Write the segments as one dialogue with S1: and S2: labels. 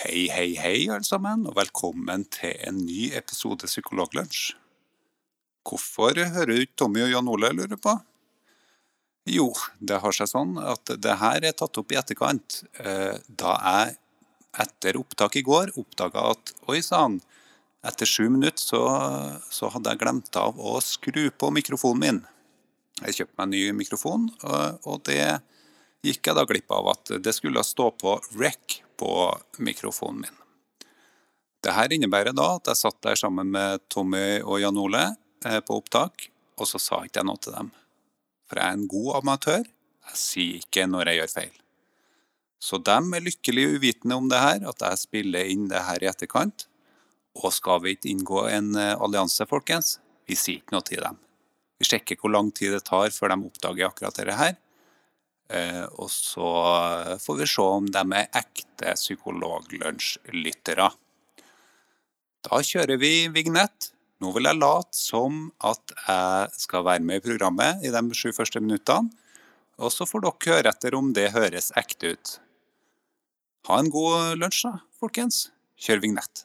S1: Hei, hei, hei, alle sammen, og velkommen til en ny episode Psykologlunsj. Hvorfor hører du ikke Tommy og Jan Ole, lurer på? Jo, det har seg sånn at det her er tatt opp i etterkant, eh, da jeg etter opptak i går oppdaga at oi sann, etter sju minutter så, så hadde jeg glemt av å skru på mikrofonen min. Jeg kjøpte meg en ny mikrofon, og, det gikk jeg da glipp av at det skulle stå på rec på mikrofonen min. Dette innebærer da at jeg satt der sammen med Tommy og Jan Ole eh, på opptak, og så sa ikke jeg noe til dem. For jeg er en god amatør, jeg sier ikke når jeg gjør feil. Så de er lykkelig uvitende om det her, at jeg spiller inn det her i etterkant. Og skal vi ikke inngå en eh, allianse, folkens? Vi sier ikke noe til dem. Vi sjekker hvor lang tid det tar før de oppdager akkurat dette her. Eh, og så får vi se om de er ekte psykologlunsjlyttere. Da kjører vi vignett. Nå vil jeg late som at jeg skal være med i programmet i de sju første minuttene. Og så får dere høre etter om det høres ekte ut. Ha en god lunsj, da, folkens. Kjør vignett.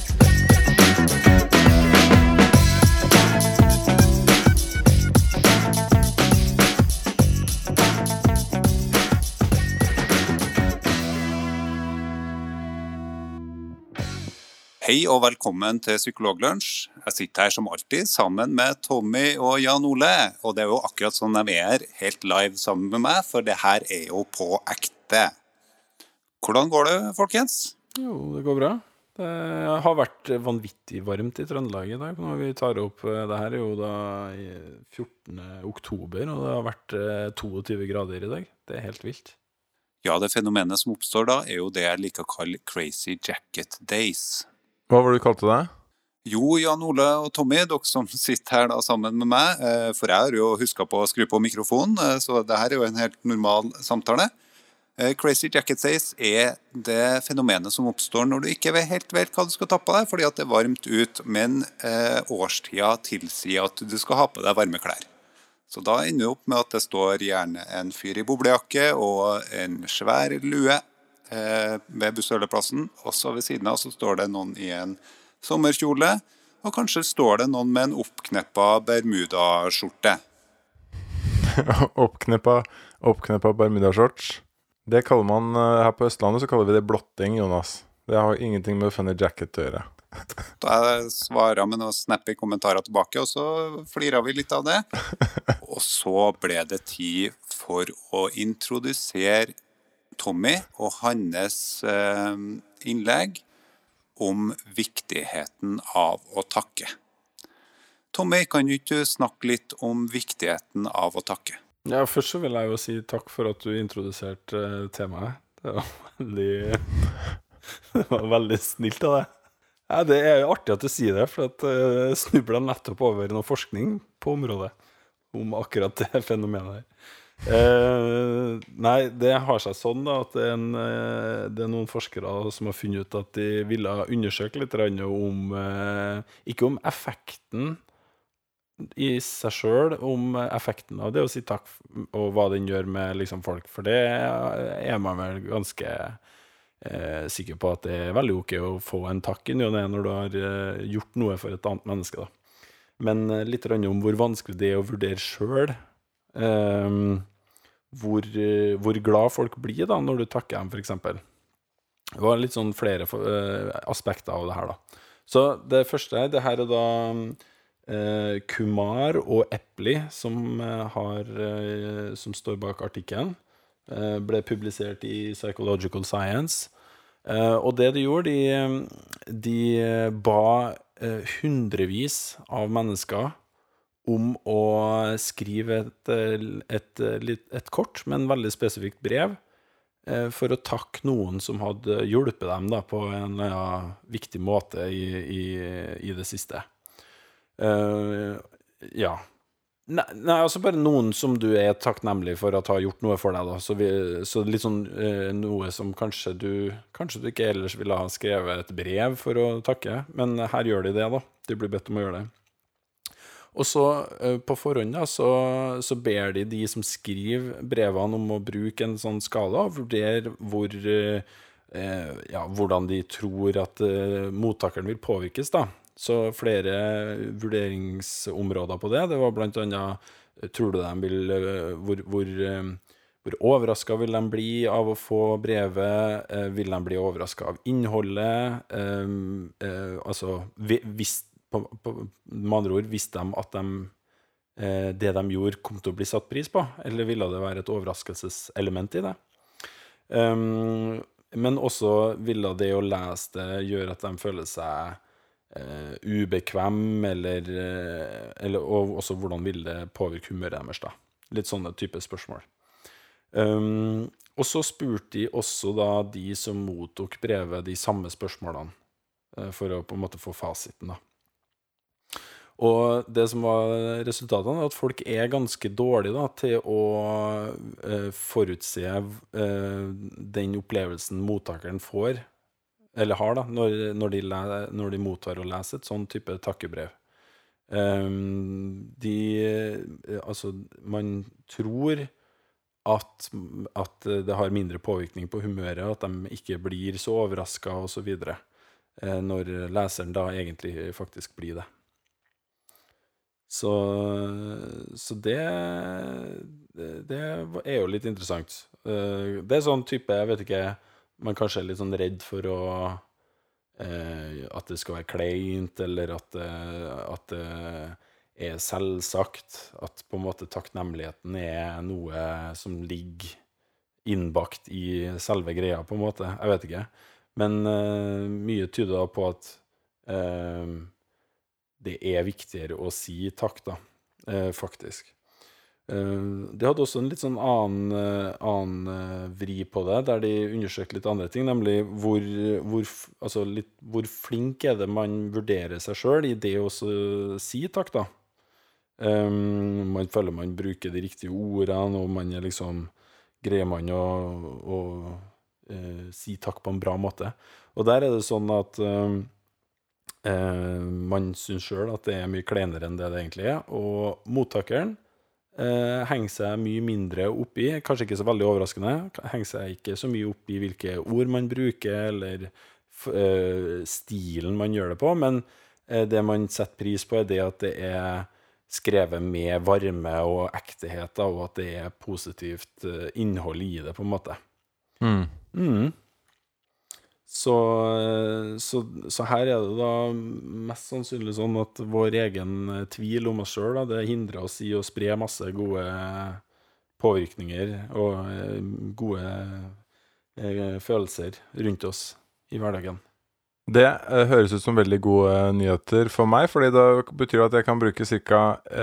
S1: Hei og velkommen til Psykologlunsj. Jeg sitter her som alltid sammen med Tommy og Jan Ole. Og det er jo akkurat sånn de er helt live sammen med meg, for det her er jo på ekte. Hvordan går det, folkens?
S2: Jo, det går bra. Det har vært vanvittig varmt i Trøndelag i dag. Når vi tar opp eh, Det her er jo da i 14. oktober, og det har vært eh, 22 grader i dag. Det er helt vilt.
S1: Ja, det fenomenet som oppstår da, er jo det jeg liker å kalle crazy jacket days.
S3: Hva var det du kalte deg?
S1: Jo, Jan Ole og Tommy, dere som sitter her da sammen med meg, eh, for jeg har jo huska på å skru på mikrofonen, eh, så det her er jo en helt normal samtale. Eh, Crazy Jacket says er det fenomenet som oppstår når du ikke vet helt vet hva du skal ta på deg fordi at det er varmt ut, men årstida tilsier at du skal ha på deg varme klær. Så da ender du opp med at det står gjerne en fyr i boblejakke og en svær lue ved Bussøleplassen. Også ved siden av så står det noen i en sommerkjole, og kanskje står det noen med en oppkneppa bermudaskjorte.
S3: oppkneppa, oppkneppa bermudashorts. Det kaller man eh, her på Østlandet så kaller vi det blotting, Jonas. Det har ingenting med funny jacket å gjøre.
S1: Da svara med noen snappy kommentarer tilbake, og så flira vi litt av det. Og så ble det tid for å introdusere Tommy og hans eh, innlegg om viktigheten av å takke. Tommy, kan du ikke snakke litt om viktigheten av å takke?
S2: Ja, Først så vil jeg jo si takk for at du introduserte eh, temaet. Det var veldig Det var veldig snilt av deg. Ja, det er jo artig at du sier det, for at eh, jeg snubla nettopp over noe forskning på området om akkurat det fenomenet her. Eh, nei, det har seg sånn da at en, eh, det er noen forskere som har funnet ut at de ville undersøke litt om eh, Ikke om effekten i seg sjøl, om effekten av det å si takk, og hva den gjør med liksom, folk. For det er man vel ganske eh, sikker på at det er veldig ok å få en takk i ny og ne når du har eh, gjort noe for et annet menneske. da. Men eh, litt om hvor vanskelig det er å vurdere sjøl. Hvor, eh, hvor glad folk blir da når du takker dem, f.eks. Det var litt sånn flere uh, aspekter av det her, da. Så det første det her er da uh, Kumar og Epli som, uh, har, som står bak artikkelen. Ble publisert i Psychological Science. Og det de gjorde, de, de ba hundrevis av mennesker om å skrive et, eh, et, et, et kort, men veldig spesifikt brev, eh, for å takke noen som hadde hjulpet dem da, på en eller viktig måte i, i, i det siste. Uh, ja. Nei, nei, altså bare noen som du er takknemlig for at har gjort noe for deg, da. Så, vi, så litt sånn eh, noe som kanskje du Kanskje du ikke ellers ville ha skrevet et brev for å takke, men her gjør de det, da. De blir bedt om å gjøre det. Og så, eh, på forhånd, da, så, så ber de de som skriver brevene, om å bruke en sånn skala, og vurdere hvor eh, ja, hvordan de tror at eh, mottakeren vil påvirkes, da. Så flere vurderingsområder på det. Det var blant annet Tror du de vil Hvor, hvor, hvor overraska vil de bli av å få brevet? Vil de bli overraska av innholdet? Altså hvis på, på, Med andre ord, visste de at de eh, det de gjorde, kom til å bli satt pris på? Eller ville det være et overraskelseselement i det? Um, men også ville det å lese det gjøre at de føler seg eh, ubekvem, eller, eh, eller Og også hvordan vil det påvirke humøret deres, da. Litt sånne type spørsmål. Um, og så spurte de også da de som mottok brevet, de samme spørsmålene, eh, for å på en måte få fasiten, da. Og det som var resultatene, er at folk er ganske dårlige da, til å eh, forutse eh, den opplevelsen mottakeren får, eller har, da, når, når, de, når de mottar og leser et sånn type takkebrev. Um, de eh, Altså, man tror at, at det har mindre påvirkning på humøret, at de ikke blir så overraska osv. Eh, når leseren da egentlig faktisk blir det. Så, så det, det Det er jo litt interessant. Eh, Det er sånn type, jeg vet ikke Man kanskje er litt sånn redd for å eh, At det skal være kleint, eller at, det- at det er selvsagt. At på en måte takknemligheten er noe som ligger innbakt i selve greia, på en måte. Jeg vet ikke. Men uh, mye tyder da på at eh, det er viktigere å si takk, da, eh, faktisk. Eh, de hadde også en litt sånn annen, eh, annen vri på det, der de undersøkte litt andre ting, nemlig hvor, hvor, altså litt, hvor flink er det man vurderer seg sjøl i det å si takk, da. Um, man føler man bruker de riktige ordene, og man er liksom Greier man å, å uh, si takk på en bra måte? Og der er det sånn at eh, Eh, man syns sjøl at det er mye kleinere enn det det egentlig er. Og mottakeren eh, henger seg mye mindre oppi, kanskje ikke så veldig overraskende, henger seg ikke så mye opp i hvilke ord man bruker, eller eh, stilen man gjør det på, men eh, det man setter pris på, er det at det er skrevet med varme og ektehet, og at det er positivt eh, innhold i det, på en måte.
S3: Mm.
S2: Mm. Så, så, så her er det da mest sannsynlig sånn at vår egen eh, tvil om oss sjøl hindrer oss i å spre masse gode påvirkninger og eh, gode eh, følelser rundt oss i hverdagen.
S3: Det eh, høres ut som veldig gode nyheter for meg, fordi det betyr at jeg kan bruke ca.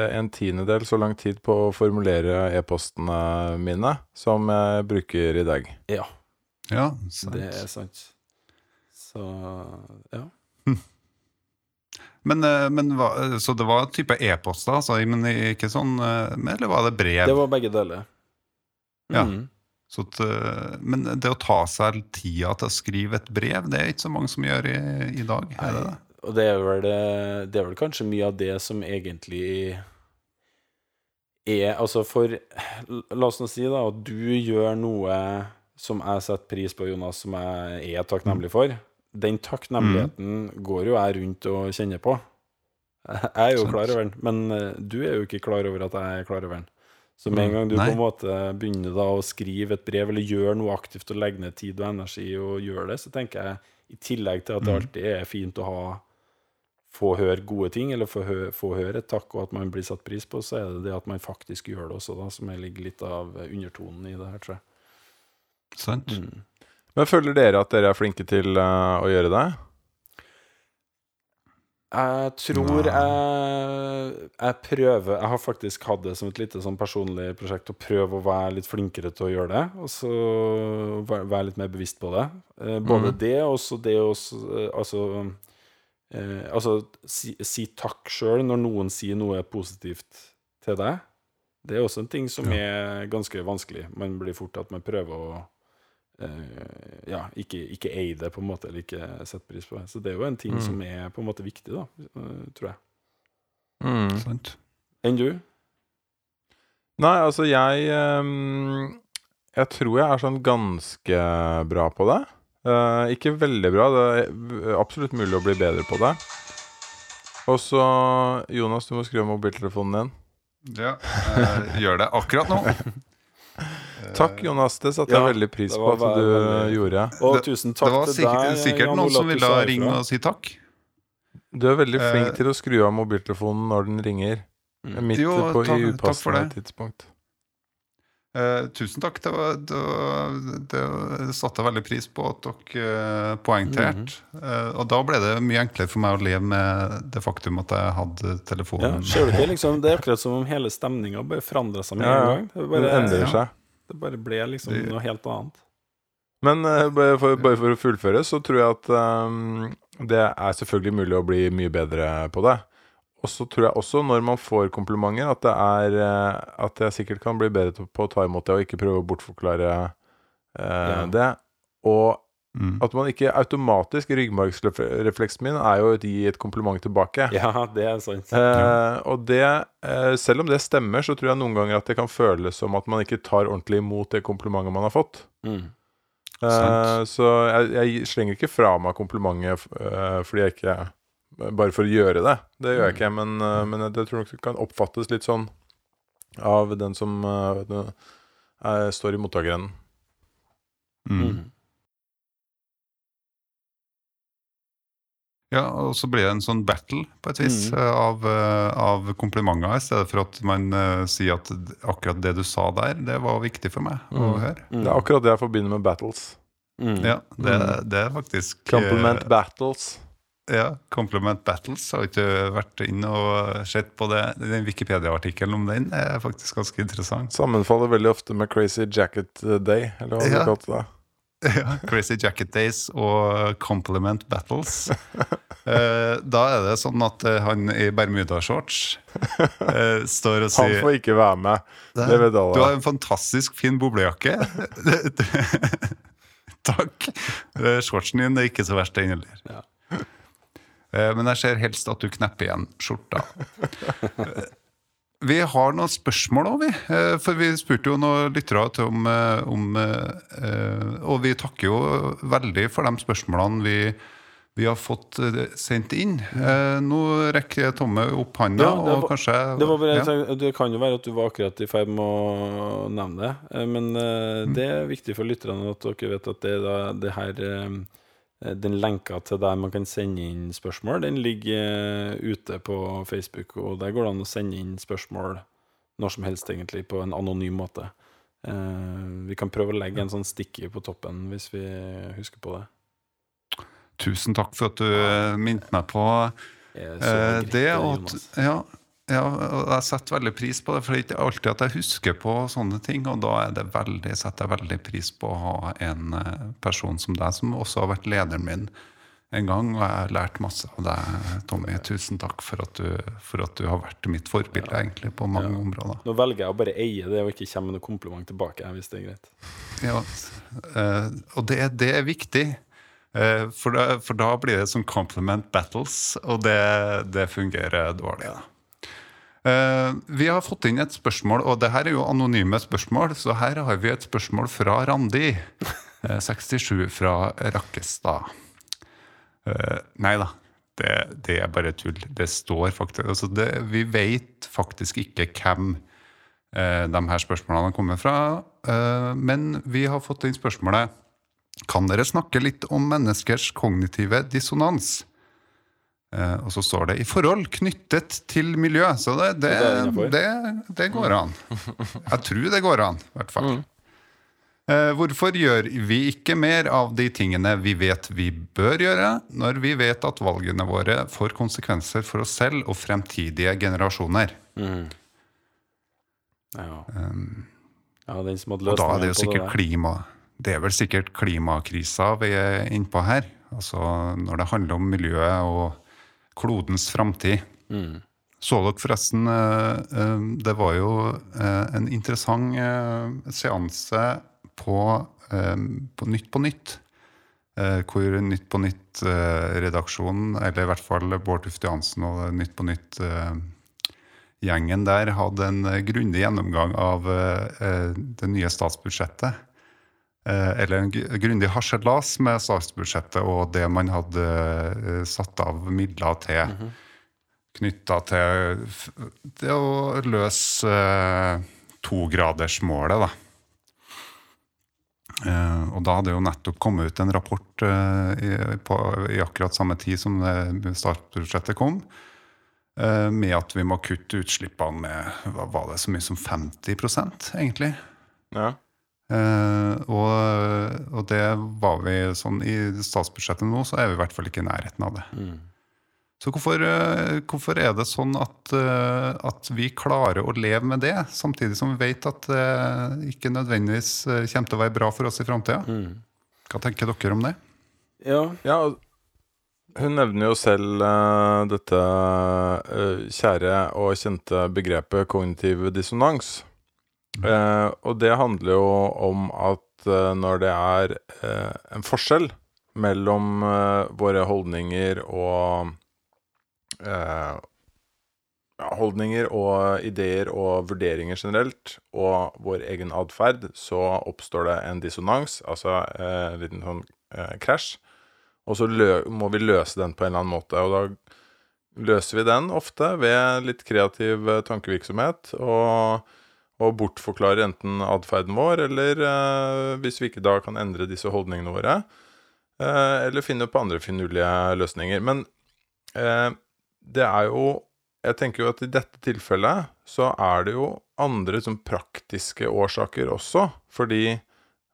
S3: en tiendedel så lang tid på å formulere e-postene mine som jeg bruker i dag.
S2: Ja,
S1: Ja, sant.
S2: det er sant. Så ja.
S1: Men, eh, men hva, så det var type e-post, da? Altså, men ikke sånn eh, Eller var det brev?
S2: Det var begge deler.
S1: Ja.
S2: Mm.
S1: Så at, eh, men det å ta seg tida til å skrive et brev, det er ikke så mange som gjør i, i dag? Er det det?
S2: Og det er, vel, eh, det er vel kanskje mye av det som egentlig er Altså, for La oss nå si da at du gjør noe som jeg setter pris på, Jonas, som jeg er takknemlig for. Den takknemligheten går jo jeg rundt og kjenner på. Jeg er jo
S1: Sent.
S2: klar over den, men eh, du er jo ikke klar over at jeg er klar over den. Så med en
S1: Mm,
S2: gang du
S1: nei.
S2: på en måte begynner da å skrive et brev, eller gjør noe aktivt og legger ned tid og energi og gjør det, så tenker jeg, i tillegg til at det
S1: Mm.
S2: alltid er fint å ha få høre gode ting, eller få, hø få høre et takk, og at man blir satt pris på, så er det det at man faktisk gjør det også, da, som er ligger litt av undertonen i det her, tror jeg.
S1: Sant?
S2: Mm.
S3: Men føler dere at dere er flinke til uh, å gjøre det?
S2: Jeg tror jeg, jeg prøver Jeg har faktisk hatt det som et lite sånn personlig prosjekt å prøve å være litt flinkere til å gjøre det. Og så være litt mer bevisst på det. Eh, Både
S3: mm.
S2: det og så det å eh, Altså, eh, altså si, si takk sjøl når noen sier noe positivt til deg. Det er også en ting som er ganske vanskelig. Man blir fort at man prøver å eh, ja, ikke, ikke eie det, på en måte, eller ikke sette pris på det. Så det er jo en ting
S3: Mm.
S2: som er på en måte viktig, da, uh, tror jeg.
S3: Mm.
S1: Sant?
S2: Enn du?
S3: Nei, altså jeg um, Jeg tror jeg er sånn ganske bra på det. Uh, ikke veldig bra. Det er absolutt mulig å bli bedre på det. Og så Jonas, du må skru av mobiltelefonen din.
S1: Ja, gjør det akkurat nå.
S3: Takk, Jonas. Det satte
S2: Ja,
S3: jeg veldig pris på at du
S2: veldig-
S3: gjorde.
S2: Og
S1: Det-
S2: tusen
S1: Det
S2: takk
S1: var
S2: til
S1: sikkert,
S2: deg,
S1: sikkert noen som ville ringe og si takk.
S3: Du er veldig flink
S1: Eh,
S3: til å skru av mobiltelefonen når den ringer.
S2: Mm.
S3: Midt
S1: Jo,
S3: på,
S1: takk-
S3: i upassende tidspunkt.
S1: Uh, tusen takk. Det, var, det, var, det satte jeg veldig pris på at dere poengterte. Mm -hmm. uh, og da ble det mye enklere for meg å leve med det faktum at jeg hadde telefonen.
S2: Ja, det, liksom, Det er akkurat som om hele stemninga bare forandra seg med
S3: Ja,
S2: en gang. Det, bare,
S3: endrer
S1: ja.
S3: seg.
S2: Det bare ble liksom
S1: Det-
S2: noe helt annet.
S3: Men uh, bare, for, bare for å fullføre, så tror jeg at um, det er selvfølgelig mulig å bli mye bedre på det. Og så tror jeg også, når man får komplimenter, at det er uh, At jeg sikkert kan bli bedre på å ta imot det og ikke prøve å bortforklare uh,
S2: Ja.
S3: det. Og
S1: Mm.
S3: at man ikke automatisk Ryggmargsrefleksen min er jo å gi et kompliment tilbake.
S2: Ja, det er sant.
S3: Eh, og det, eh, selv om det stemmer, så tror jeg noen ganger at det kan føles som at man ikke tar ordentlig imot det komplimentet man har fått.
S2: Mm.
S3: Eh, så jeg, jeg slenger ikke fra meg komplimentet eh, fordi jeg ikke Bare for å gjøre det. Det gjør jeg ikke, men, eh, men jeg, jeg tror nok kan oppfattes litt sånn av den som eh, eh, står i mottakerenden.
S1: Mm. Ja, og så blir det en sånn battle på et vis
S2: Mm.
S1: eh, av, eh, av komplimenter, i stedet for at man uh, sier at akkurat det du sa der, det var viktig for meg å
S3: Mm.
S1: høre.
S2: Mm.
S3: Det er akkurat det jeg forbinder med battles.
S2: Mm.
S1: Ja, det,
S3: Mm.
S1: det er faktisk Compliment
S3: Compliment battles.
S1: Ja, Compliment Battles. Har ikke vært inne og sett på det. Den Wikipedia-artikkelen om den er faktisk ganske interessant.
S3: Sammenfaller veldig ofte med Crazy Jacket Day, eller hva
S1: Ja.
S3: du kalte det.
S1: Ja, Crazy Jacket Days og Compliment Battles. Eh, da er det sånn at eh, han i Bermudashorts eh, står og sier Han
S3: får ikke være med. Det vet alle.
S1: Du har en fantastisk fin boblejakke. Takk. Eh, Shortsen din er ikke så verst, den heller.
S2: Ja.
S1: Eh, Men jeg ser helst at du knepper igjen skjorta. Vi har noen spørsmål òg, vi. Eh, For vi spurte jo noen lyttere om, eh, om eh, Og vi takker jo veldig for de spørsmålene vi, vi har fått sendt inn. Nå rekker Tomme opp handa,
S2: Ja,
S1: og kanskje
S2: Det, var bare,
S1: ja.
S2: det kan jo være at du var akkurat i ferd med å nevne det, men
S1: Mm.
S2: det er viktig for lytterne at dere vet at det, det her Den lenka til der man kan sende inn spørsmål, den ligger eh, ute på Facebook, og der går det an å sende inn spørsmål når som helst, egentlig, på en anonym måte. Eh, vi kan prøve å legge en sånn sticky på toppen, hvis vi husker på det.
S1: Tusen takk for at du eh, minte meg på eh, det. Og ja, ja, og jeg setter veldig pris på det, for det er ikke alltid at jeg husker på sånne ting. Og da er det veldig, setter jeg veldig pris på å ha en eh, person som deg, som også har vært lederen min en gang. Og jeg har lært masse av deg, Tommy. Tusen takk for at du, for at du har vært mitt forbilde egentlig på mange
S2: Ja.
S1: områder.
S2: Nå velger jeg å bare eie det og ikke komme med noe kompliment tilbake, hvis det er greit.
S1: Ja, eh, og det, det er viktig. Eh, for, da, for da blir det sånn compliment battles, og det, det fungerer dårlig. da. Eh, vi har fått inn et spørsmål, og det her er jo anonyme spørsmål, så her har vi et spørsmål fra Randi, eh, 67 fra Rakkestad. Eh, nei da, det, det er bare tull. Det står faktisk altså det, Vi vet faktisk ikke hvem eh, de her spørsmålene har kommet fra. Eh, men vi har fått inn spørsmålet Kan dere snakke litt om menneskers kognitive dissonans? Eh, og så står det 'i forhold knyttet til miljø'. Så det, det,
S2: det
S1: det, går an. Jeg tror det går an, i hvert fall. Eh, hvorfor gjør vi ikke mer av de tingene vi vet vi bør gjøre, når vi vet at valgene våre får konsekvenser for oss selv og fremtidige generasjoner?
S2: Ja.
S1: Um,
S2: ja, den som hadde
S1: Og da er det jo sikkert
S2: det
S1: klima Det er vel sikkert klimakrisa vi er innpå her. Altså når det handler om miljøet og klodens framtid.
S2: Mm.
S1: Så dere forresten eh, eh, Det var jo eh, en interessant seanse på, på Nytt på Nytt. Hvor Nytt på Nytt-redaksjonen, eller i hvert fall Bård Tufte Johansen og Nytt på Nytt-gjengen der, hadde en grundig gjennomgang av det nye statsbudsjettet. Eh, Eller en gr- grundig harselas med statsbudsjettet og det man hadde eh, satt av midler til knytta til det å løse eh, togradersmålet, da. Eh, og da hadde jo nettopp kommet ut en rapport eh, i, på, i akkurat samme tid som statsbudsjettet kom, med at vi må kutte utslippene med var det, så mye som 50% egentlig.
S3: Ja.
S1: Eh, og, og det var vi sånn I statsbudsjettet nå så er vi i hvert fall ikke i nærheten av det. Så hvorfor, uh, hvorfor er det sånn at, uh, at vi klarer å leve med det, samtidig som vi vet at det ikke nødvendigvis kommer til å være bra for oss i framtida? Hva tenker dere om det?
S2: Ja.
S3: Ja, hun nevner jo selv dette kjære og kjente begrepet kognitiv dissonans. Eh, og det handler jo om at uh, når det er uh, en forskjell mellom våre holdninger og Holdninger og ideer og vurderinger generelt, og vår egen atferd, så oppstår det en dissonans, altså en liten sånn krasj. Og så må vi løse den på en eller annen måte. Og da løser vi den ofte ved litt kreativ tankevirksomhet. Og, og bortforklare enten atferden vår, eller eh, hvis vi ikke da kan endre disse holdningene våre, eh, eller finne på andre finurlige løsninger. Men eh, det er jo Jeg tenker jo at i dette tilfellet så er det jo andre sånn praktiske årsaker også. Fordi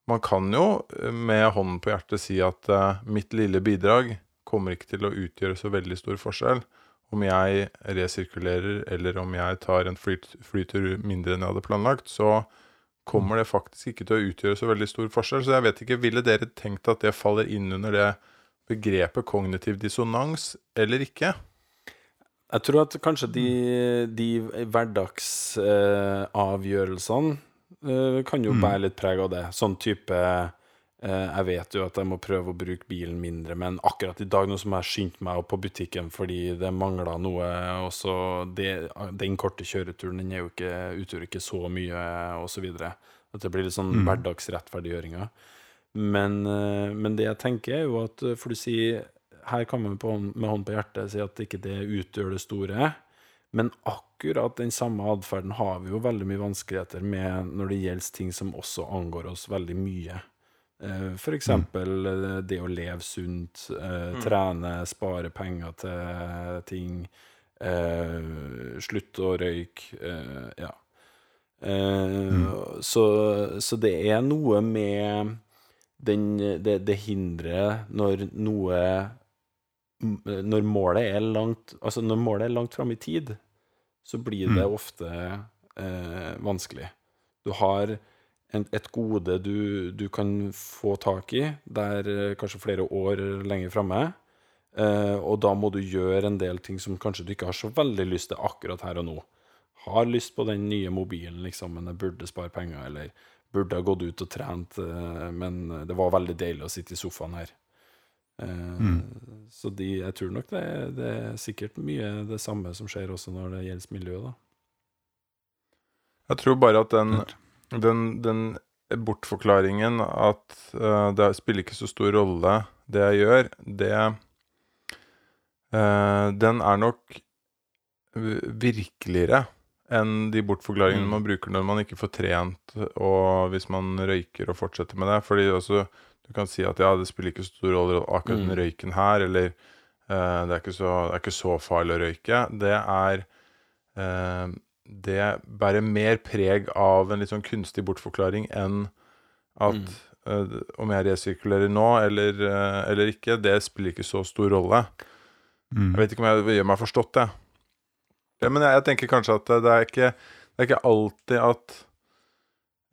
S3: man kan jo eh, med hånden på hjertet si at eh, mitt lille bidrag kommer ikke til å utgjøre så veldig stor forskjell om jeg resirkulerer eller om jeg tar en flyt- flytur mindre enn jeg hadde planlagt, så kommer det faktisk ikke til å utgjøre så veldig stor forskjell. Så jeg vet ikke, ville dere tenkt at det faller inn under det begrepet kognitiv dissonans eller ikke?
S2: Jeg tror at kanskje de, de hverdagsavgjørelsene eh, kan jo bære litt preg av det. Sånn type Jeg vet jo at jeg må prøve å bruke bilen mindre, men akkurat i dag nå som jeg skyndte meg opp på butikken fordi det mangla noe, og så det, Den korte kjøreturen den er jo ikke, utgjør ikke så mye, videre. At det blir litt sånn hverdagsrettferdiggjøringer. Men, eh, men det jeg tenker, er jo at eh, For du sier her kan man på, hånd- med hånd på hjertet si at ikke det utgjør det store. Men akkurat den samme atferden har vi jo veldig mye vanskeligheter med når det gjelder ting som også angår oss veldig mye. Eh, For eksempel eh, det å leve sunt, eh, trene, spare penger til ting, eh, slutte å røyke, eh, ja. Eh, så, så det er noe med den, det, det hindret når noe Når målet er langt Altså når målet er langt fram i tid, så blir det ofte eh, vanskelig. Du har et gode du, du kan få tak i, der eh, kanskje flere år lenger framme. Eh, og da må du gjøre en del ting som kanskje du ikke har så veldig lyst til akkurat her og nå. Har lyst på den nye mobilen, liksom, men jeg burde spare penger, eller burde ha gått ut og trent, eh, men det var veldig deilig å sitte i sofaen her. Eh, Så de, jeg tror nok det, det er sikkert mye det samme som skjer også når det gjelder miljø, da.
S3: Jeg tror bare at den, den, den bortforklaringen at uh, det spiller ikke så stor rolle det jeg gjør, det uh, Den er nok virkeligere enn de bortforklaringene
S2: Mm.
S3: man bruker når man ikke får trent, og hvis man røyker og fortsetter med det. Fordi også du kan si at ja, det spiller ikke så stor rolle akkurat den
S2: Mm.
S3: røyken her, eller uh, det, er så, det er ikke så farlig å røyke. Det er det bærer mer preg av en litt sånn kunstig bortforklaring enn at
S2: Mm.
S3: uh, om jeg resirkulerer nå eller, uh, eller ikke, det spiller ikke så stor rolle. Jeg vet ikke om jeg gjør meg forstått, jeg. Ja, men jeg, jeg tenker kanskje at det, det, er ikke, det er ikke alltid at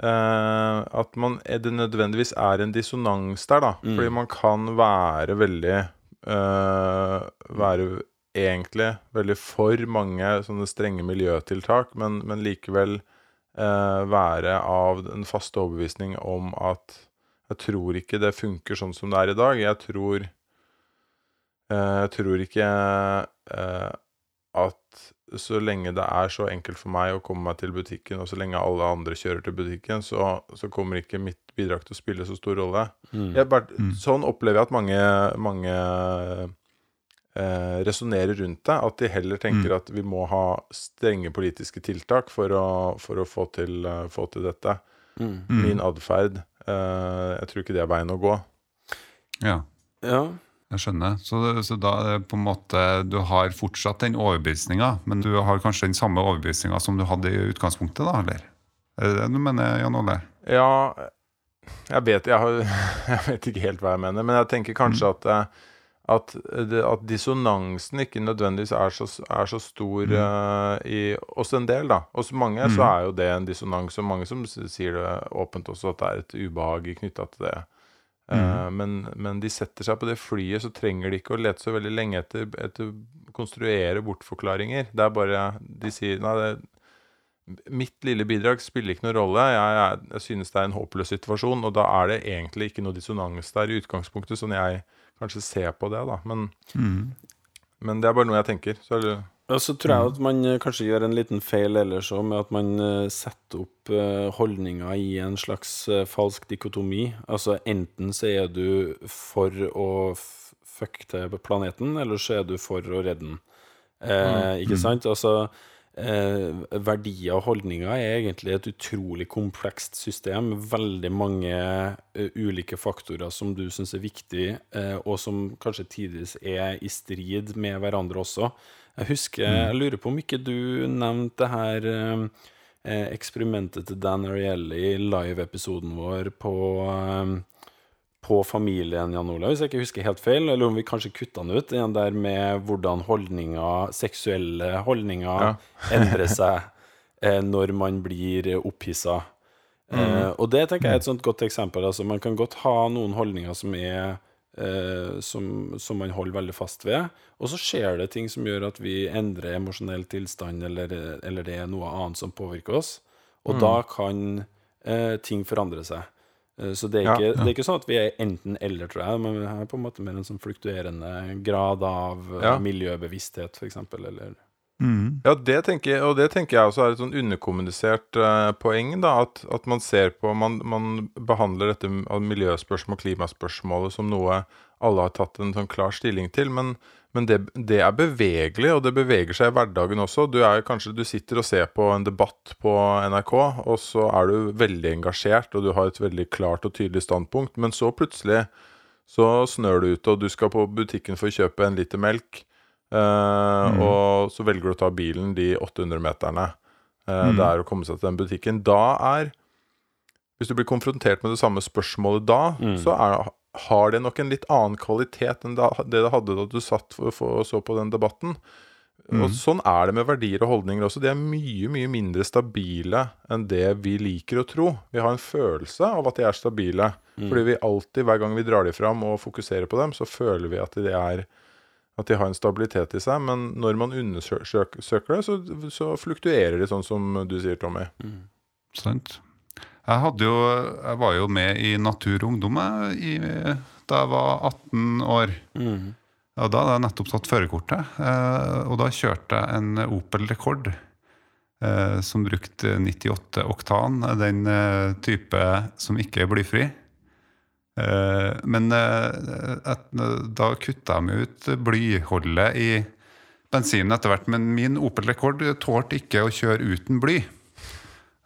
S3: uh, At man er, det nødvendigvis er en dissonans der, da.
S2: Mm.
S3: Fordi man kan være veldig eh, Være egentlig veldig for mange sånne strenge miljøtiltak, men, men likevel eh, være av den faste overbevisning om at jeg tror ikke det funker sånn som det er i dag. Jeg tror eh, Jeg tror ikke eh, at så lenge det er så enkelt for meg å komme meg til butikken, og så lenge alle andre kjører til butikken, så, så kommer ikke mitt bidrag til å spille så stor rolle.
S2: Mm.
S3: Jeg bare, Sånn opplever jeg at mange, mange eh, resonnerer rundt det. At de heller tenker at vi må ha strenge politiske tiltak for å, for å få, til, uh, få til dette.
S2: Mm.
S3: Min atferd eh, Jeg tror ikke det er veien å gå.
S1: Ja,
S2: Ja.
S1: jeg skjønner. Så, så da er det på en måte Du har fortsatt den overbevisninga, men du har kanskje den samme overbevisninga som du hadde i utgangspunktet, da, eller? Er det det du mener, Jan Ole?
S3: Ja, jeg vet, jeg, har, jeg vet ikke helt hva jeg mener, men jeg tenker kanskje at, eh, at, det, at dissonansen ikke nødvendigvis er så, er så stor eh, i oss en del, da. Hos mange så er jo det en dissonans, og mange som sier det åpent også, at det er et ubehag knytta til det. Eh, men, men de setter seg på det flyet, så trenger de ikke å lete så veldig lenge etter, etter konstruere bortforklaringer. Det er bare De sier Nei, det, mitt lille bidrag spiller ikke noen rolle. Jeg, jeg, jeg synes det er en håpløs situasjon, og da er det egentlig ikke noe dissonans der i utgangspunktet, sånn jeg kanskje se på det, da. Men, men det er bare noe jeg tenker. Så er det,
S2: ja, så tror jeg at man eh, kanskje gjør en liten feil ellers òg, med at man eh, setter opp eh, holdninger i en slags falsk dikotomi. Altså enten så er du for å fucke til planeten, eller så er du for å redde den. Eh, ikke sant? Altså eh, verdier og holdninger er egentlig et utrolig komplekst system veldig mange eh, ulike faktorer som du syns er viktig, eh, og som kanskje tidvis er i strid med hverandre også. Jeg husker, jeg lurer på om ikke du nevnte det her eh, eksperimentet til Dan Arielle i live-episoden vår på på familien, Jan Olav, hvis jeg ikke husker helt feil, eller om vi kanskje kutta den ut, den der med hvordan holdninger, seksuelle holdninger
S3: Ja.
S2: endrer seg eh, når man blir opphissa. Eh, og det tenker jeg er et sånt godt eksempel. Altså, man kan godt ha noen holdninger som er eh, som, som man holder veldig fast ved, og så skjer det ting som gjør at vi endrer emosjonell tilstand, eller, eller det er noe annet som påvirker oss, og da kan eh, ting forandre seg. Eh, Så det er,
S3: Ja,
S2: ikke, det er ikke sånn at vi er enten-eller, tror jeg, men vi er på en måte mer en sånn fluktuerende grad av eh,
S3: Ja.
S2: miljøbevissthet, f.eks. Eller
S3: Ja, det tenker, jeg- og det tenker jeg også er et sånn underkommunisert uh, poeng. da, At, at man ser på man, man behandler dette miljøspørsmål og klimaspørsmålet som noe alle har tatt en sånn klar stilling til. Men, men det, det er bevegelig, og det beveger seg i hverdagen også. Du er kanskje du sitter og ser på en debatt på NRK, og så er du veldig engasjert, og du har et veldig klart og tydelig standpunkt, men så plutselig så snør det ut, og du skal på butikken for å kjøpe en liter melk. Eh, Og så velger du å ta bilen de 800 meterne eh, det er å komme seg til den butikken. Da er Hvis du blir konfrontert med det samme spørsmålet da, så er, har det nok en litt annen kvalitet enn det det hadde da du satt for, for, og så på den debatten. Og Sånn er det med verdier og holdninger også. De er mye mye mindre stabile enn det vi liker å tro. Vi har en følelse av at de er stabile. Fordi vi alltid, hver gang vi drar de fram og fokuserer på dem, så føler vi at de, er, at de har en stabilitet i seg. Men når man undersøker det, så, så fluktuerer de, sånn som du sier, Tommy.
S1: Sant. Jeg, jo, jeg var jo med i Natur og Ungdom i, da jeg var 18 år. Og da hadde jeg nettopp tatt førerkortet. Eh, og da kjørte jeg en Opel Rekord eh, som brukte 98 oktan. Den eh, type som ikke er blyfri. Men da kutta de ut blyholdet i bensinen etter hvert. Men min Opel Rekord tålte ikke å kjøre uten bly.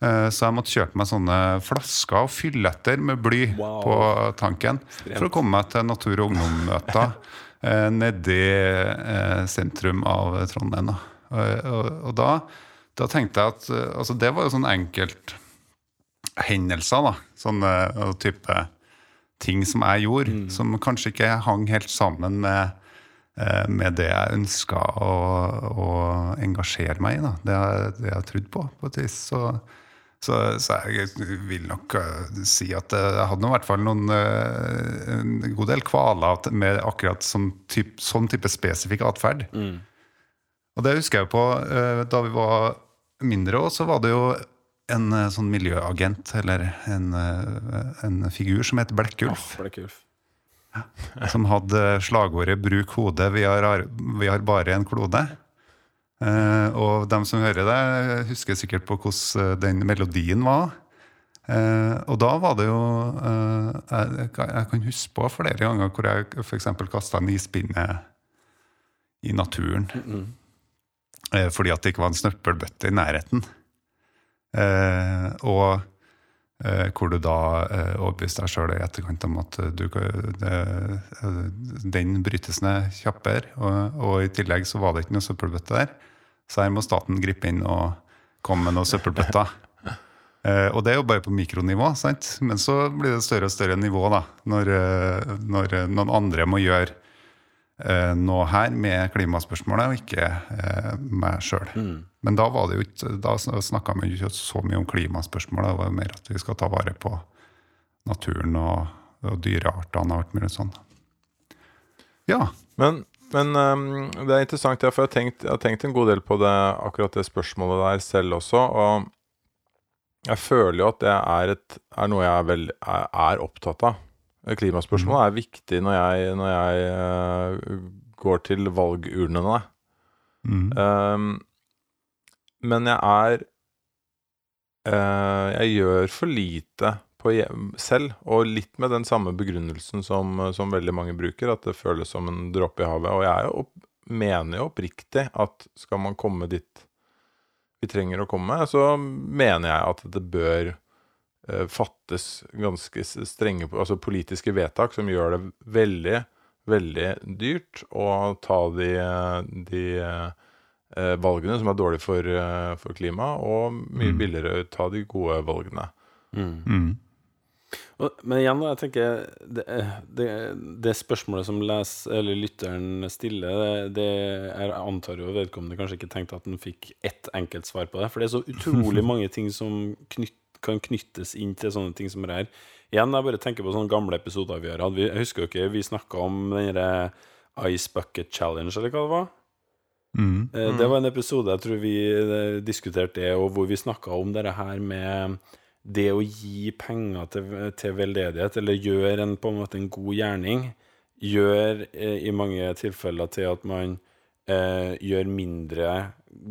S1: Eh, Så jeg måtte kjøpe meg sånne flasker og fylle etter med bly
S2: Wow.
S1: på tanken. For å komme meg til Natur- og ungdom-møter eh, nedi eh, sentrum av Trondheim. Og, da, da tenkte jeg at altså Det var jo sånn enkelt hendelser, da. Sånne type ting som jeg gjorde, som kanskje ikke hang helt sammen med med det jeg ønska å, å engasjere meg i. Da. Det, jeg- det jeg trodde på, på et vis. Så, så, så jeg vil nok eh, si at eh, jeg hadde i hvert fall noen eh, en god del kvaler med akkurat sånn type, sånn type spesifikk atferd. Og det husker jeg på da vi var mindre òg, så var det jo en sånn miljøagent, eller en, en figur som het Blekkulf,
S2: Blekkulf.
S1: som hadde slagordet 'Bruk hodet, vi har, vi har bare en klode'. Eh, og dem som hører det, husker sikkert på hvordan eh, den melodien var. Uh, og da var det jo uh, jeg, jeg kan huske på flere ganger hvor jeg f.eks. kasta en ispinne i naturen. Eh, fordi at det ikke var en snøppelbøtte i nærheten. Og hvor du da eh, overbeviste deg sjøl i etterkant om at du, det, den brytes ned kjappere. Og, og i tillegg så var det ikke noe søppelbøtte der. Så her må staten gripe inn og komme med noen søppelbøtter. Eh, og det er jo bare på mikronivå, sant? men så blir det større og større nivå da, når, eh, når noen andre må gjøre uh, noe her med klimaspørsmålet, og ikke uh, meg sjøl. Men da var det jo ikke, da snakka jo ikke så mye om klimaspørsmålet, det var mer at vi skal ta vare på naturen og, og dyreartene og alt mulig sånn. Ja.
S3: Men, men um, det er interessant, ja, for jeg har, tenkt, jeg har tenkt en god del på det, akkurat det spørsmålet der selv også. Og jeg føler jo at det er, et, er noe jeg er, vel, er, er opptatt av. Klimaspørsmålet er viktig når jeg, når jeg uh, går til valgurnene.
S1: Mm.
S3: Um, men jeg er uh, Jeg gjør for lite på selv, og litt med den samme begrunnelsen som, som veldig mange bruker, at det føles som en dråpe i havet. Og jeg er jo opp, mener jo oppriktig at skal man komme dit vi trenger å komme, så mener jeg at det bør eh, fattes ganske strenge altså politiske vedtak som gjør det veldig, veldig dyrt å ta de, de eh, valgene som er dårlige for, eh, for klimaet, og mye
S1: Mm.
S3: billigere å ta de gode valgene.
S1: Mm.
S2: Men igjen, da, jeg tenker det, det, det spørsmålet som les, eller lytteren stiller, det, det er, jeg antar jo vedkommende kanskje ikke tenkte at han fikk ett enkelt svar på det. For det er så utrolig mange ting som knytt, kan knyttes inn til sånne ting som det her. Igjen, jeg bare tenker på sånne gamle episoder vi har hatt. Vi- Jeg husker jo ikke, vi snakka om den derre Ice Bucket Challenge, eller hva det var?
S1: Mm.
S2: Eh, Det var en episode jeg tror vi eh, diskuterte det, og hvor vi snakka om det her med det å gi penger til, til veldedighet, eller gjøre en, på en måte en god gjerning, gjør eh, i mange tilfeller til at man eh, gjør mindre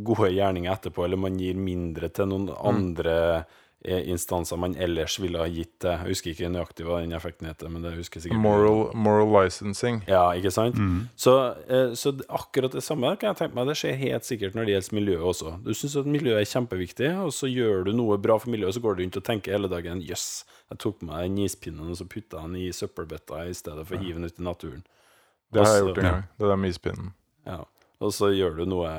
S2: gode gjerninger etterpå, eller man gir mindre til noen andre eh, instanser man ellers ville ha gitt det. Jeg husker ikke nøyaktig hva den effekten heter, men det husker jeg sikkert
S3: Moral, moral licensing.
S2: ja, ikke sant?
S1: Mm.
S2: Så, eh, så akkurat det samme kan jeg tenke meg Det skjer helt sikkert når det gjelder miljøet også. Du syns at miljøet er kjempeviktig, og så gjør du noe bra for miljøet, og så går du rundt og tenker hele dagen Jøss, jeg tok på meg den ispinnen, og så putta den i søppelbøtta i stedet for å hive den ut i naturen.
S3: Det har jeg gjort en gang. Det der med ispinnen.
S2: Ja. Og så gjør du noe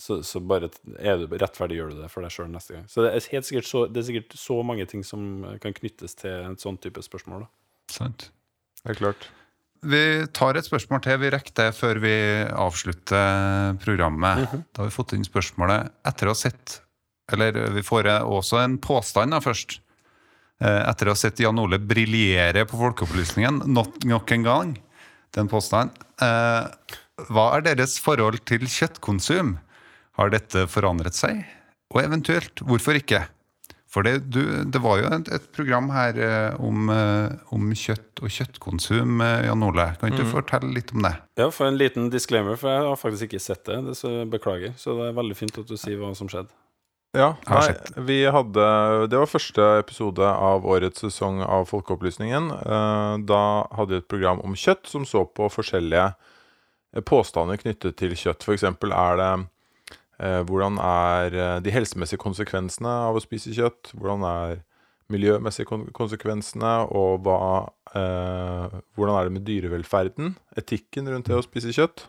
S2: Så, så bare er du rettferdig gjør du det for deg sjøl neste gang. Så det er helt sikkert så, det er sikkert så mange ting som kan knyttes til en sånn type spørsmål. Da.
S1: Sant.
S3: Det er klart.
S1: Vi tar et spørsmål til. Vi rekker det før vi avslutter programmet. Da har vi fått inn spørsmålet etter å ha sett Eller vi får også en påstand da først. Eh, Etter å ha sett Jan Ole briljere på Folkeopplysningen nok, nok en gang. Den påstanden. Hva er deres forhold til kjøttkonsum? Har dette forandret seg? Og eventuelt, hvorfor ikke? For det, du, det var jo et, et program her eh, om, eh, om kjøtt og kjøttkonsum, eh, Jan Ole. Kan ikke du fortelle litt om det?
S2: Ja, for en liten disclaimer, for jeg har faktisk ikke sett det. det så beklager. Så det er veldig fint at du sier hva som skjedde.
S3: Ja, nei, vi hadde Det var første episode av årets sesong av Folkeopplysningen. Da hadde vi et program om kjøtt som så på forskjellige påstander knyttet til kjøtt. F.eks. er det eh, hvordan er eh, de helsemessige konsekvensene av å spise kjøtt? Hvordan er miljømessige konsekvensene, og hva, eh, hvordan er det med dyrevelferden? Etikken rundt det å spise kjøtt?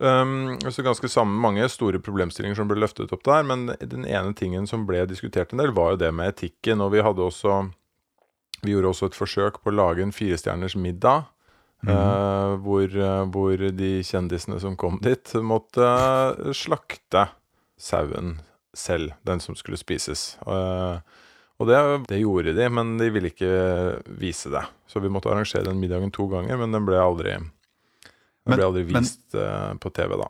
S3: Um, så ganske sammen, mange store problemstillinger som ble løftet opp der, men den ene tingen som ble diskutert en del, var jo det med etikken. Og vi også Vi gjorde også et forsøk på å lage en firestjerners middag. Eh, hvor, eh, hvor de kjendisene som kom dit, måtte eh, slakte sauen selv, den som skulle spises. Uh, og det, det gjorde de, men de ville ikke vise det. Så vi måtte arrangere den middagen to ganger, men den ble aldri den
S1: Men-
S3: ble aldri
S1: men-
S3: vist eh, på TV, da.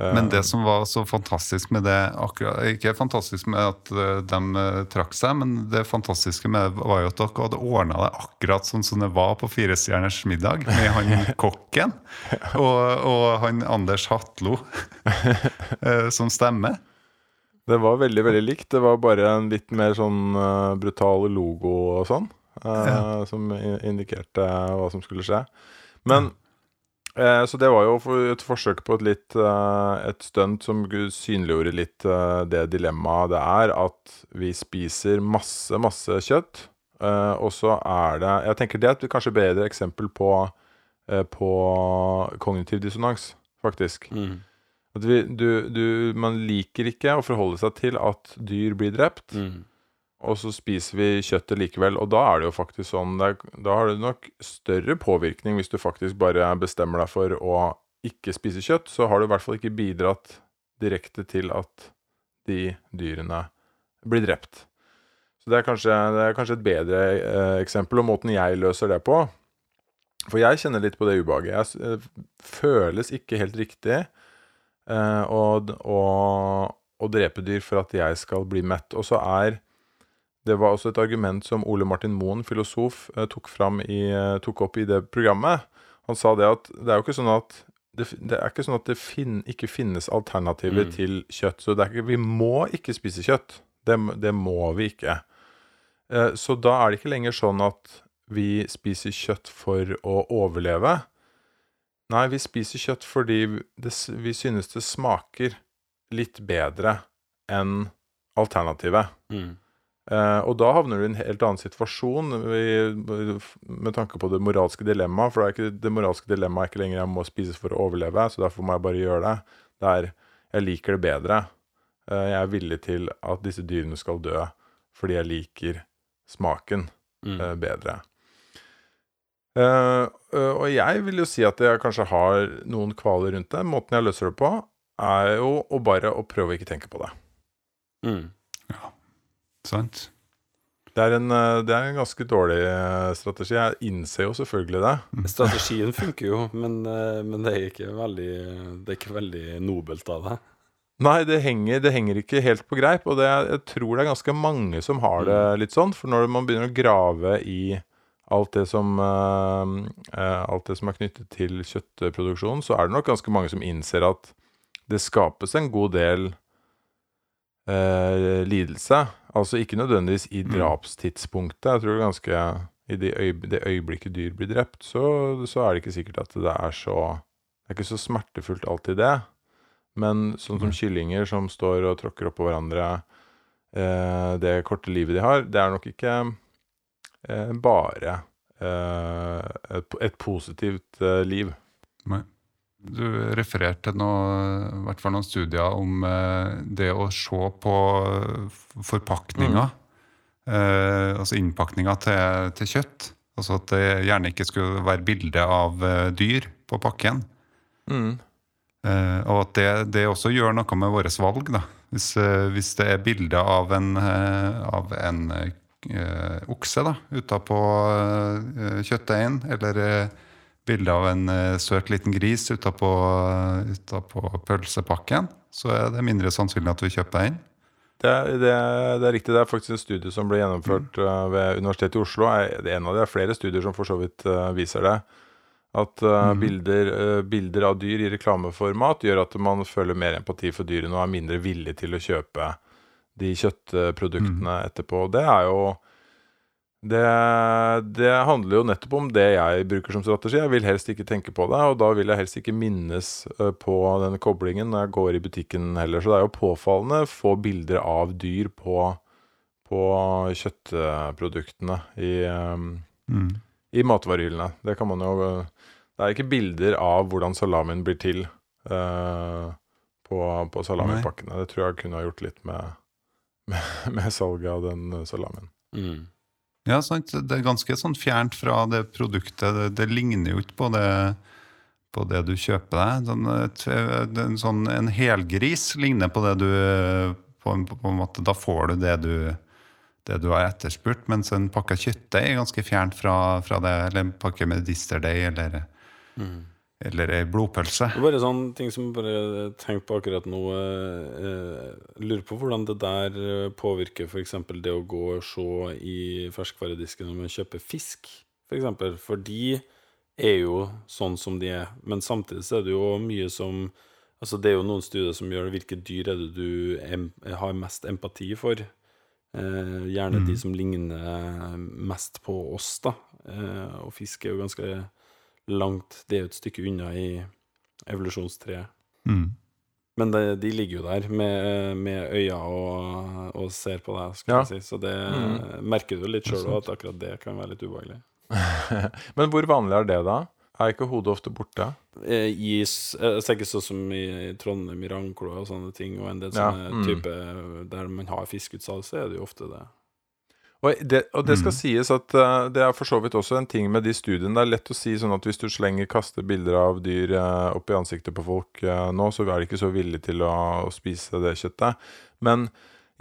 S3: Eh,
S1: Men det som var så fantastisk med det akkurat, Ikke fantastisk med at eh, de eh, trakk seg, men det fantastiske med det var jo at dere hadde ordna det akkurat sånn som det var på Firestjerners middag, med han kokken og, og han Anders Hatlo eh, som stemme.
S3: Det var veldig, veldig likt. Det var bare en litt mer sånn eh, brutal logo og sånn, Ja. som indikerte hva som skulle skje. Men eh, Så det var jo for et forsøk på et litt eh, Et stunt som synliggjorde litt eh, det dilemmaet det er at vi spiser masse, masse kjøtt, og så er det Jeg tenker det er et kanskje bedre eksempel på, på kognitiv dissonans, faktisk.
S2: Mm.
S3: At vi, du, du, man liker ikke å forholde seg til at dyr blir drept,
S2: Mm.
S3: Og så spiser vi kjøttet likevel. Og da er det jo faktisk sånn Da har du nok større påvirkning hvis du faktisk bare bestemmer deg for å ikke spise kjøtt. Så har du i hvert fall ikke bidratt direkte til at de dyrene blir drept. Så det er kanskje, det er kanskje et bedre eh, eksempel, og måten jeg løser det på. For jeg kjenner litt på det ubehaget. Jeg eh, føles ikke helt riktig eh, å, å, å drepe dyr for at jeg skal bli mett. Og så er Det var også et argument som Ole Martin Moen, filosof, eh, tok, fram i, eh, tok opp i det programmet. Han sa det at det er jo ikke sånn at det, det er ikke sånn at det fin, ikke finnes alternativer
S2: Mm.
S3: til kjøtt. Så det er ikke, vi må ikke spise kjøtt. Det, det må vi ikke. Eh, Så da er det ikke lenger sånn at vi spiser kjøtt for å overleve. Nei, vi spiser kjøtt fordi vi- det, vi synes det smaker litt bedre enn alternativet.
S2: Mm.
S3: Eh, og da havner du i en helt annen situasjon i, med tanke på det moralske dilemmaet. For det, er ikke, det moralske dilemmaet er ikke lenger jeg må spise for å overleve, så derfor må jeg bare gjøre det. Det er jeg liker det bedre. Uh, jeg er villig til at disse dyrene skal dø fordi jeg liker smaken
S2: Mm.
S3: uh, bedre. Og jeg vil jo si at jeg kanskje har noen kvaler rundt det. Måten jeg løser det på, er jo å bare å prøve å ikke tenke på det.
S2: Mm.
S1: Sant?
S3: Det er en, eh, det er en ganske dårlig eh, strategi. Jeg innser jo selvfølgelig det.
S2: Strategien funker jo, men, eh, men det, er ikke veldig, det er ikke veldig nobelt av deg.
S3: Nei, det henger, det henger ikke helt på greip, og det, er- jeg tror det er ganske mange som har det litt sånn. For når man begynner å grave i alt det som, alt det som er knyttet til kjøttproduksjon, så er det nok ganske mange som innser at det skapes en god del eh, lidelse. Altså ikke nødvendigvis i
S1: Mm.
S3: drapstidspunktet. Jeg tror ganske i det, øy, det øyeblikket dyr blir drept, så, så er det ikke sikkert at det er så Det er ikke så smertefullt alltid, det. Men sånn som kyllinger som står og tråkker oppå hverandre, eh, det korte livet de har, det er nok ikke eh, bare eh, et, et positivt eh, liv.
S1: Nei. Du refererte til noe, i hvert fall noen studier om eh, det å se på forpakninga. Mm. Eh, altså innpakninga til, til kjøtt. Altså at det gjerne ikke skulle være bilde av eh, dyr på pakken.
S3: Mm.
S1: Eh, og at det, det også gjør noe med våre valg. Da. Hvis, eh, hvis det er bilde av en, eh, av en eh, okse da, utapå uh, kjøttdeigen, eller eh, bilde av en eh, søt liten gris utapå utapå pølsepakken, så er det mindre sannsynlig at du kjøper den.
S3: Det, er- det, er- det er riktig. Det er faktisk en studie som ble gjennomført mm. ved Universitetet i Oslo. Det er en av de flere studier som for så vidt eh, viser det. At eh,
S1: Mhm.
S3: bilder, eh, bilder av dyr i reklameformat gjør at man føler mer empati for dyrene og er mindre villig til å kjøpe de kjøttproduktene etterpå. Det er jo det, det handler jo nettopp om det jeg bruker som strategi. Jeg vil helst ikke tenke på det, og da vil jeg helst ikke minnes eh, på denne koblingen når jeg går i butikken heller. Så det er jo påfallende få bilder av dyr på, på kjøttproduktene i,
S1: Mm.
S3: i matvarehyllene. Det kan man jo Det er ikke bilder av hvordan salamien blir til uh, på, på salamipakkene. Det tror jeg kunne ha gjort litt med, med, med salget av den salamien.
S2: Mm.
S1: Ja, sant. Det er ganske sånn fjernt fra det produktet. Det, det ligner jo ikke på det, på det du kjøper deg. Sånn, en, sånn, en helgris ligner på det du på en, på en måte, Da får du det du, det du har etterspurt, mens en pakke kjøttdeig er ganske fjernt fra, fra det. Eller en pakke medisterdeig, eller
S2: Mm.
S1: Eller ei blodpølse.
S2: Det er bare sånne ting som jeg bare tenker på akkurat nå. Eh, eh, lurer på hvordan det der eh, påvirker f.eks. det å gå og se i ferskvaredisken når man kjøper fisk, f.eks. For, eksempel. for de er jo sånn som de er. Men samtidig så er det jo mye som Altså Det er jo noen studier som gjør hvilke dyr er det du em har mest empati for. Eh, gjerne de som ligner mest på oss, da. Eh, og fisk er jo ganske langt Det er jo et stykke unna i evolusjonstreet.
S1: Mm.
S2: Men det, de ligger jo der med, med øya og, og ser på deg, skal
S3: Ja.
S2: jeg si. Så det
S3: Mm.
S2: merker du litt sjøl òg, at akkurat det kan være litt ubehagelig.
S3: Men hvor vanlig er det, da? Er ikke hodet ofte borte?
S2: Eh, I, s- eh, jeg tenker sånn som i Trondheim, i Rangkloa og sånne ting, og en del
S3: Ja,
S2: sånne
S3: mm.
S2: type Der man har fiskeutsalg, så er det jo ofte det.
S3: Og det, og det skal
S1: Mm.
S3: sies at uh, det er for så vidt også en ting med de studiene. Det er lett å si sånn at hvis du slenger kaster bilder av dyr uh, opp i ansiktet på folk uh, nå, så er de ikke så villige til å, å spise det kjøttet. Men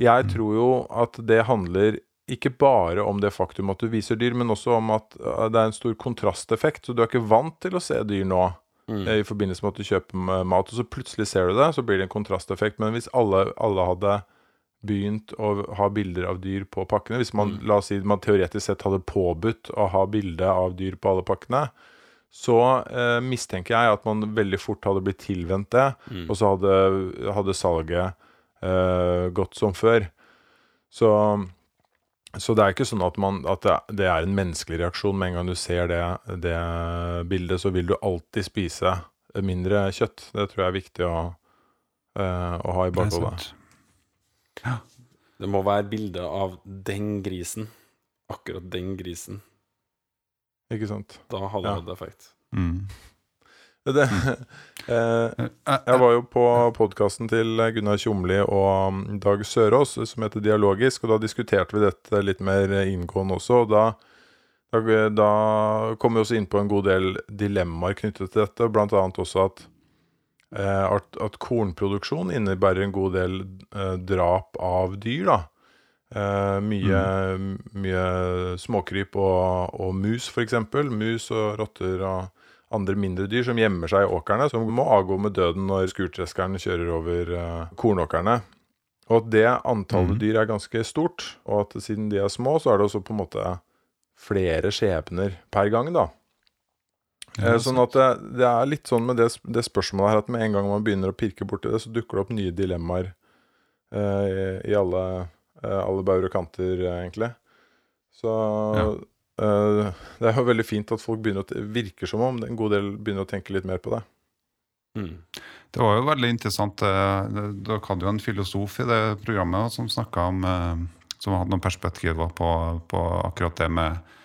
S3: jeg tror jo at det handler ikke bare om det faktum at du viser dyr, men også om at det er en stor kontrasteffekt. Så du er ikke vant til å se dyr nå
S2: Mm.
S3: i forbindelse med at du kjøper mat, og så plutselig ser du det, så blir det en kontrasteffekt. Men hvis alle, alle hadde begynt å ha bilder av dyr på pakkene Hvis man, la oss si, man teoretisk sett hadde påbudt å ha bilde av dyr på alle pakkene, så eh, mistenker jeg at man veldig fort hadde blitt tilvendt det,
S2: Mm.
S3: og så hadde, hadde salget eh, gått som før. Så, så det er ikke sånn at, man, at det, er en menneskelig reaksjon. Med en gang du ser det, det bildet, så vil du alltid spise mindre kjøtt. Det tror jeg er viktig å, eh, å ha i
S1: Det
S3: bakhodet.
S1: Sant.
S2: Det må være bilde av den grisen. Akkurat den grisen.
S3: Ikke sant?
S2: Da hadde det
S3: Ja.
S2: hatt effekt.
S1: Mm.
S3: Det, eh, jeg var jo på podkasten til Gunnar Tjomli og um, Dag Sørås som heter Dialogisk, og da diskuterte vi dette litt mer inngående også. og da, da, da kom vi også inn på en god del dilemmaer knyttet til dette, annet også at, eh, at, at kornproduksjon innebærer en god del eh, drap av dyr. da. Eh, mye, mye småkryp og, og mus, f.eks. Mus og rotter og andre mindre dyr som gjemmer seg i åkrene, som må avgå med døden når skurtreskeren kjører over eh, kornåkrene. Og at det antallet
S1: mm.
S3: dyr er ganske stort, og at siden de er små, så er det også på en måte flere skjebner per gang, da.
S1: Ja,
S3: Eh, sånn at det, det er litt sånn med det, det spørsmålet her at med en gang man begynner å pirke borti det, så dukker det opp nye dilemmaer eh, i, i alle, eh, alle bauger og kanter, eh, egentlig. Så eh, det er jo veldig fint at folk begynner å virker som om en god del begynner å tenke litt mer på det.
S2: Mm.
S1: Det var jo veldig interessant. eh, Dere hadde jo en filosof i det programmet som snakka om Som hadde noen perspektiver på, på akkurat det med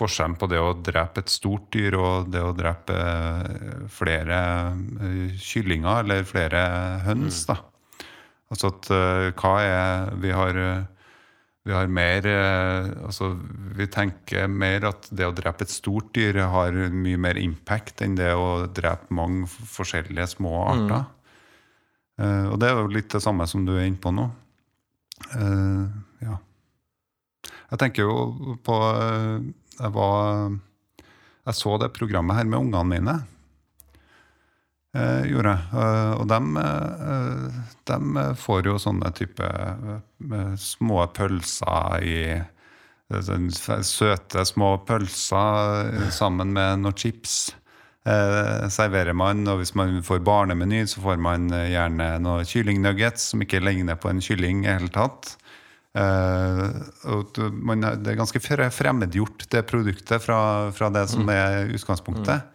S1: forskjellen på det å drepe et stort dyr og det å drepe eh, flere eh, kyllinger eller flere høns. da. Altså at eh, hva er Vi har vi har mer Altså, vi tenker mer at det å drepe et stort dyr har mye mer impact enn det å drepe mange forskjellige små arter. Mm. og det er jo litt det samme som du er inne på nå. Ja. Jeg tenker jo på Jeg var Jeg så det programmet her med ungene mine. Eh, gjorde jeg. Eh, og dem, de får jo sånne type eh, små pølser i eh, sånn Søte, små pølser eh, sammen med noen chips. Eh, serverer man, og hvis man får barnemeny, så får man eh, gjerne noen kyllingnuggets som ikke ligner på en kylling i hele tatt. Eh, man, det er ganske fremmedgjort, det produktet, fra, fra det som er utgangspunktet.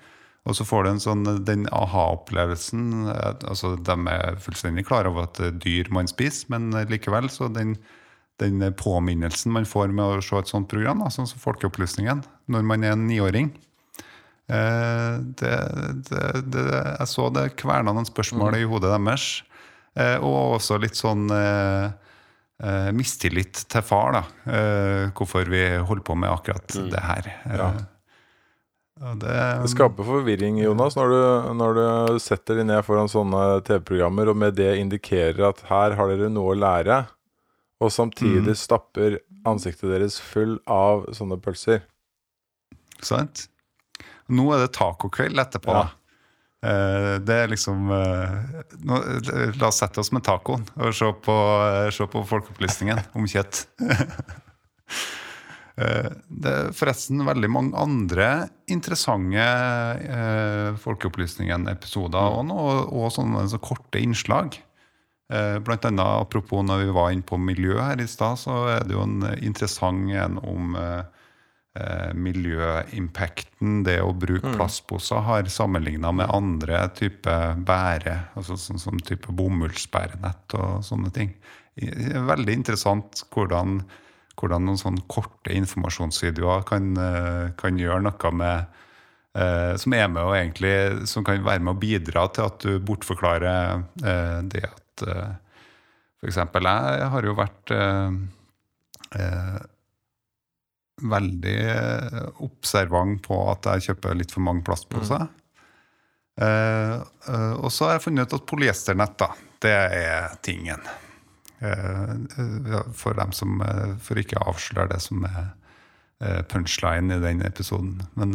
S1: Og så får du en sånn, den aha-opplevelsen. altså De er fullstendig klar over at det er dyr man spiser, men likevel så den, den påminnelsen man får med å se et sånt program, da, sånn som Folkeopplysningen, når man er en niåring eh, det, det, det, Jeg så det kverna noen spørsmål i hodet deres. Eh, og også litt sånn eh, eh, mistillit til far, da. Eh, hvorfor vi holder på med akkurat det her. Eh,
S3: Ja.
S1: det,
S3: Det skaper forvirring, Jonas, når du, når du setter deg ned foran sånne TV-programmer og med det indikerer at her har dere noe å lære, og samtidig
S1: Mm.
S3: stapper ansiktet deres full av sånne pølser.
S1: Sant? Nå er det tacokveld etterpå.
S3: Ja.
S1: Eh, det er liksom eh, nå, La oss sette oss med tacoen og se på, eh, se på folkeopplysningen om kjøtt. Det er forresten veldig mange andre interessante eh, Folkeopplysningen-episoder og, og sånne så korte innslag. Eh, blant annet apropos når vi var inne på miljø her i stad, så er det jo en interessant en om eh, eh, miljøimpacten det å bruke
S2: Mm.
S1: plastposer har sammenligna med andre typer bære, altså sånn som type bomullsbærenett og sånne ting. Veldig interessant hvordan, hvordan noen sånne korte informasjonsvideoer kan, eh, kan gjøre noe med eh, Som er med og egentlig Som kan være med å bidra til at du bortforklarer eh, det at eh, eksempel, jeg har jo vært veldig eh, observant på at jeg kjøper litt for mange plastposer. Eh, eh, og så har jeg funnet ut at polyesternett, da, det er tingen. Eh, eh, for dem som eh, For ikke å avsløre det som er punchline i den episoden. Men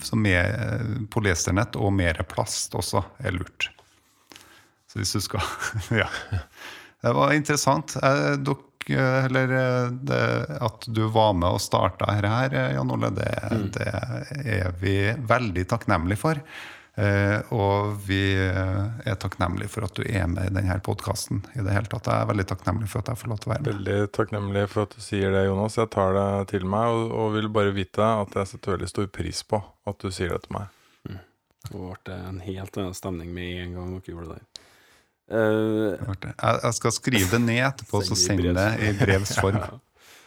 S1: så med polyesternett og mer plast også er lurt. Så hvis du skal Ja. Det var interessant. Eh, dere, eller eh, det, at du var med og starta her, her, eh, Jan Ole, det, det er vi veldig takknemlige for. Eh, og vi eh, er takknemlige for at du er med i denne podkasten. I det hele tatt. Jeg er veldig takknemlig for at jeg får lov til å være med.
S3: Veldig takknemlig for at du sier det, Jonas. Jeg tar det til meg, og, og vil bare vite at jeg setter veldig stor pris på at du sier det til meg.
S2: Det ble en helt annen stemning med en gang dere gjorde det der. Eh,
S1: Jeg, skal skrive det ned etterpå, så
S2: Send i
S1: det i brevs form.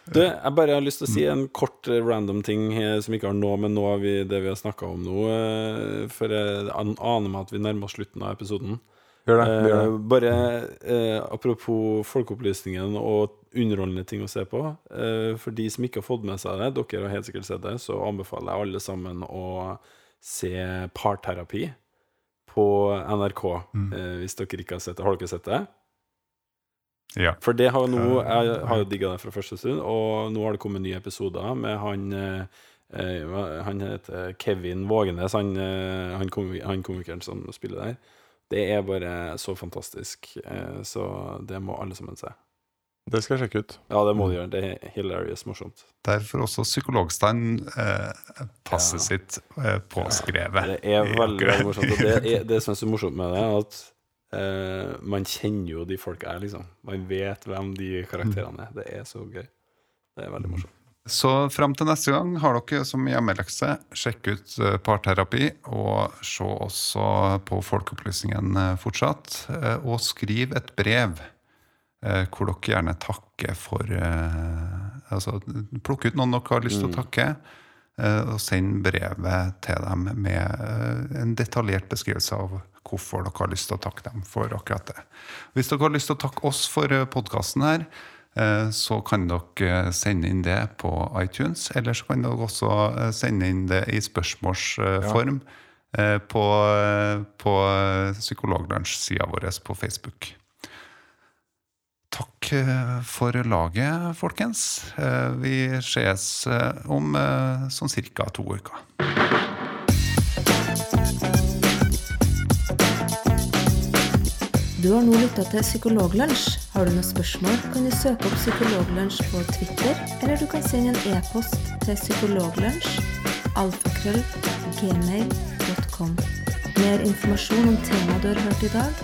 S2: Du, jeg bare har lyst til å si en kort eh, random ting eh, som ikke har noe med noe av vi, det vi har snakka om nå. eh, For jeg aner meg at vi nærmer oss slutten av episoden.
S3: Gjør det. gjør
S2: Eh,
S3: det.
S2: bare eh, apropos folkeopplysningen og underholdende ting å se på. Eh, for de som ikke har fått med seg det, dere har helt sikkert sett det, så anbefaler jeg alle sammen å se Parterapi på NRK. Eh, hvis dere ikke har sett det. Har dere sett det?
S1: Ja.
S2: For det har nå Jeg har jo digga det fra første stund, og nå har det kommet nye episoder med han eh, eh, Han heter Kevin Vågenes, han, eh, han, han komikeren som spiller der. Det er bare så fantastisk, eh, så det må alle sammen se.
S3: Det skal jeg sjekke ut.
S2: Ja, det må du gjøre. Det er hilarious morsomt.
S1: Derfor også psykologstein eh, passet
S2: Ja.
S1: sitt eh, påskrevet.
S2: Det er veldig,
S1: akkurat-
S2: veldig morsomt. Og det, er, det som er så morsomt med det, er at eh, man kjenner jo de folka er, liksom. Man vet hvem de karakterene er. Det er så gøy. Det er veldig morsomt.
S1: Så fram til neste gang har dere som hjemmelekse sjekk ut eh, parterapi, og se også på Folkeopplysningen eh, fortsatt. Og skriv et brev hvor dere gjerne takker for eh, Altså plukk ut noen dere har lyst til å takke, eh, og send brevet til dem med eh, en detaljert beskrivelse av hvorfor dere har lyst til å takke dem for akkurat det. Hvis dere har lyst til å takke oss for podkasten her, eh, så kan dere sende inn det på iTunes, eller så kan dere også eh, sende inn det i spørsmålsform ja. på, på Psykologlunsj-sida vår på Facebook. Takk eh, for laget, folkens. Eh, Vi ses eh, om sånn cirka to uker.
S4: Du har nå lytta til Psykologlunsj. Har du noen spørsmål, kan du søke opp Psykologlunsj på Twitter, eller du kan sende en e-post til psykologlunsj, alfakrøll. Mer informasjon om temaet du har hørt i dag,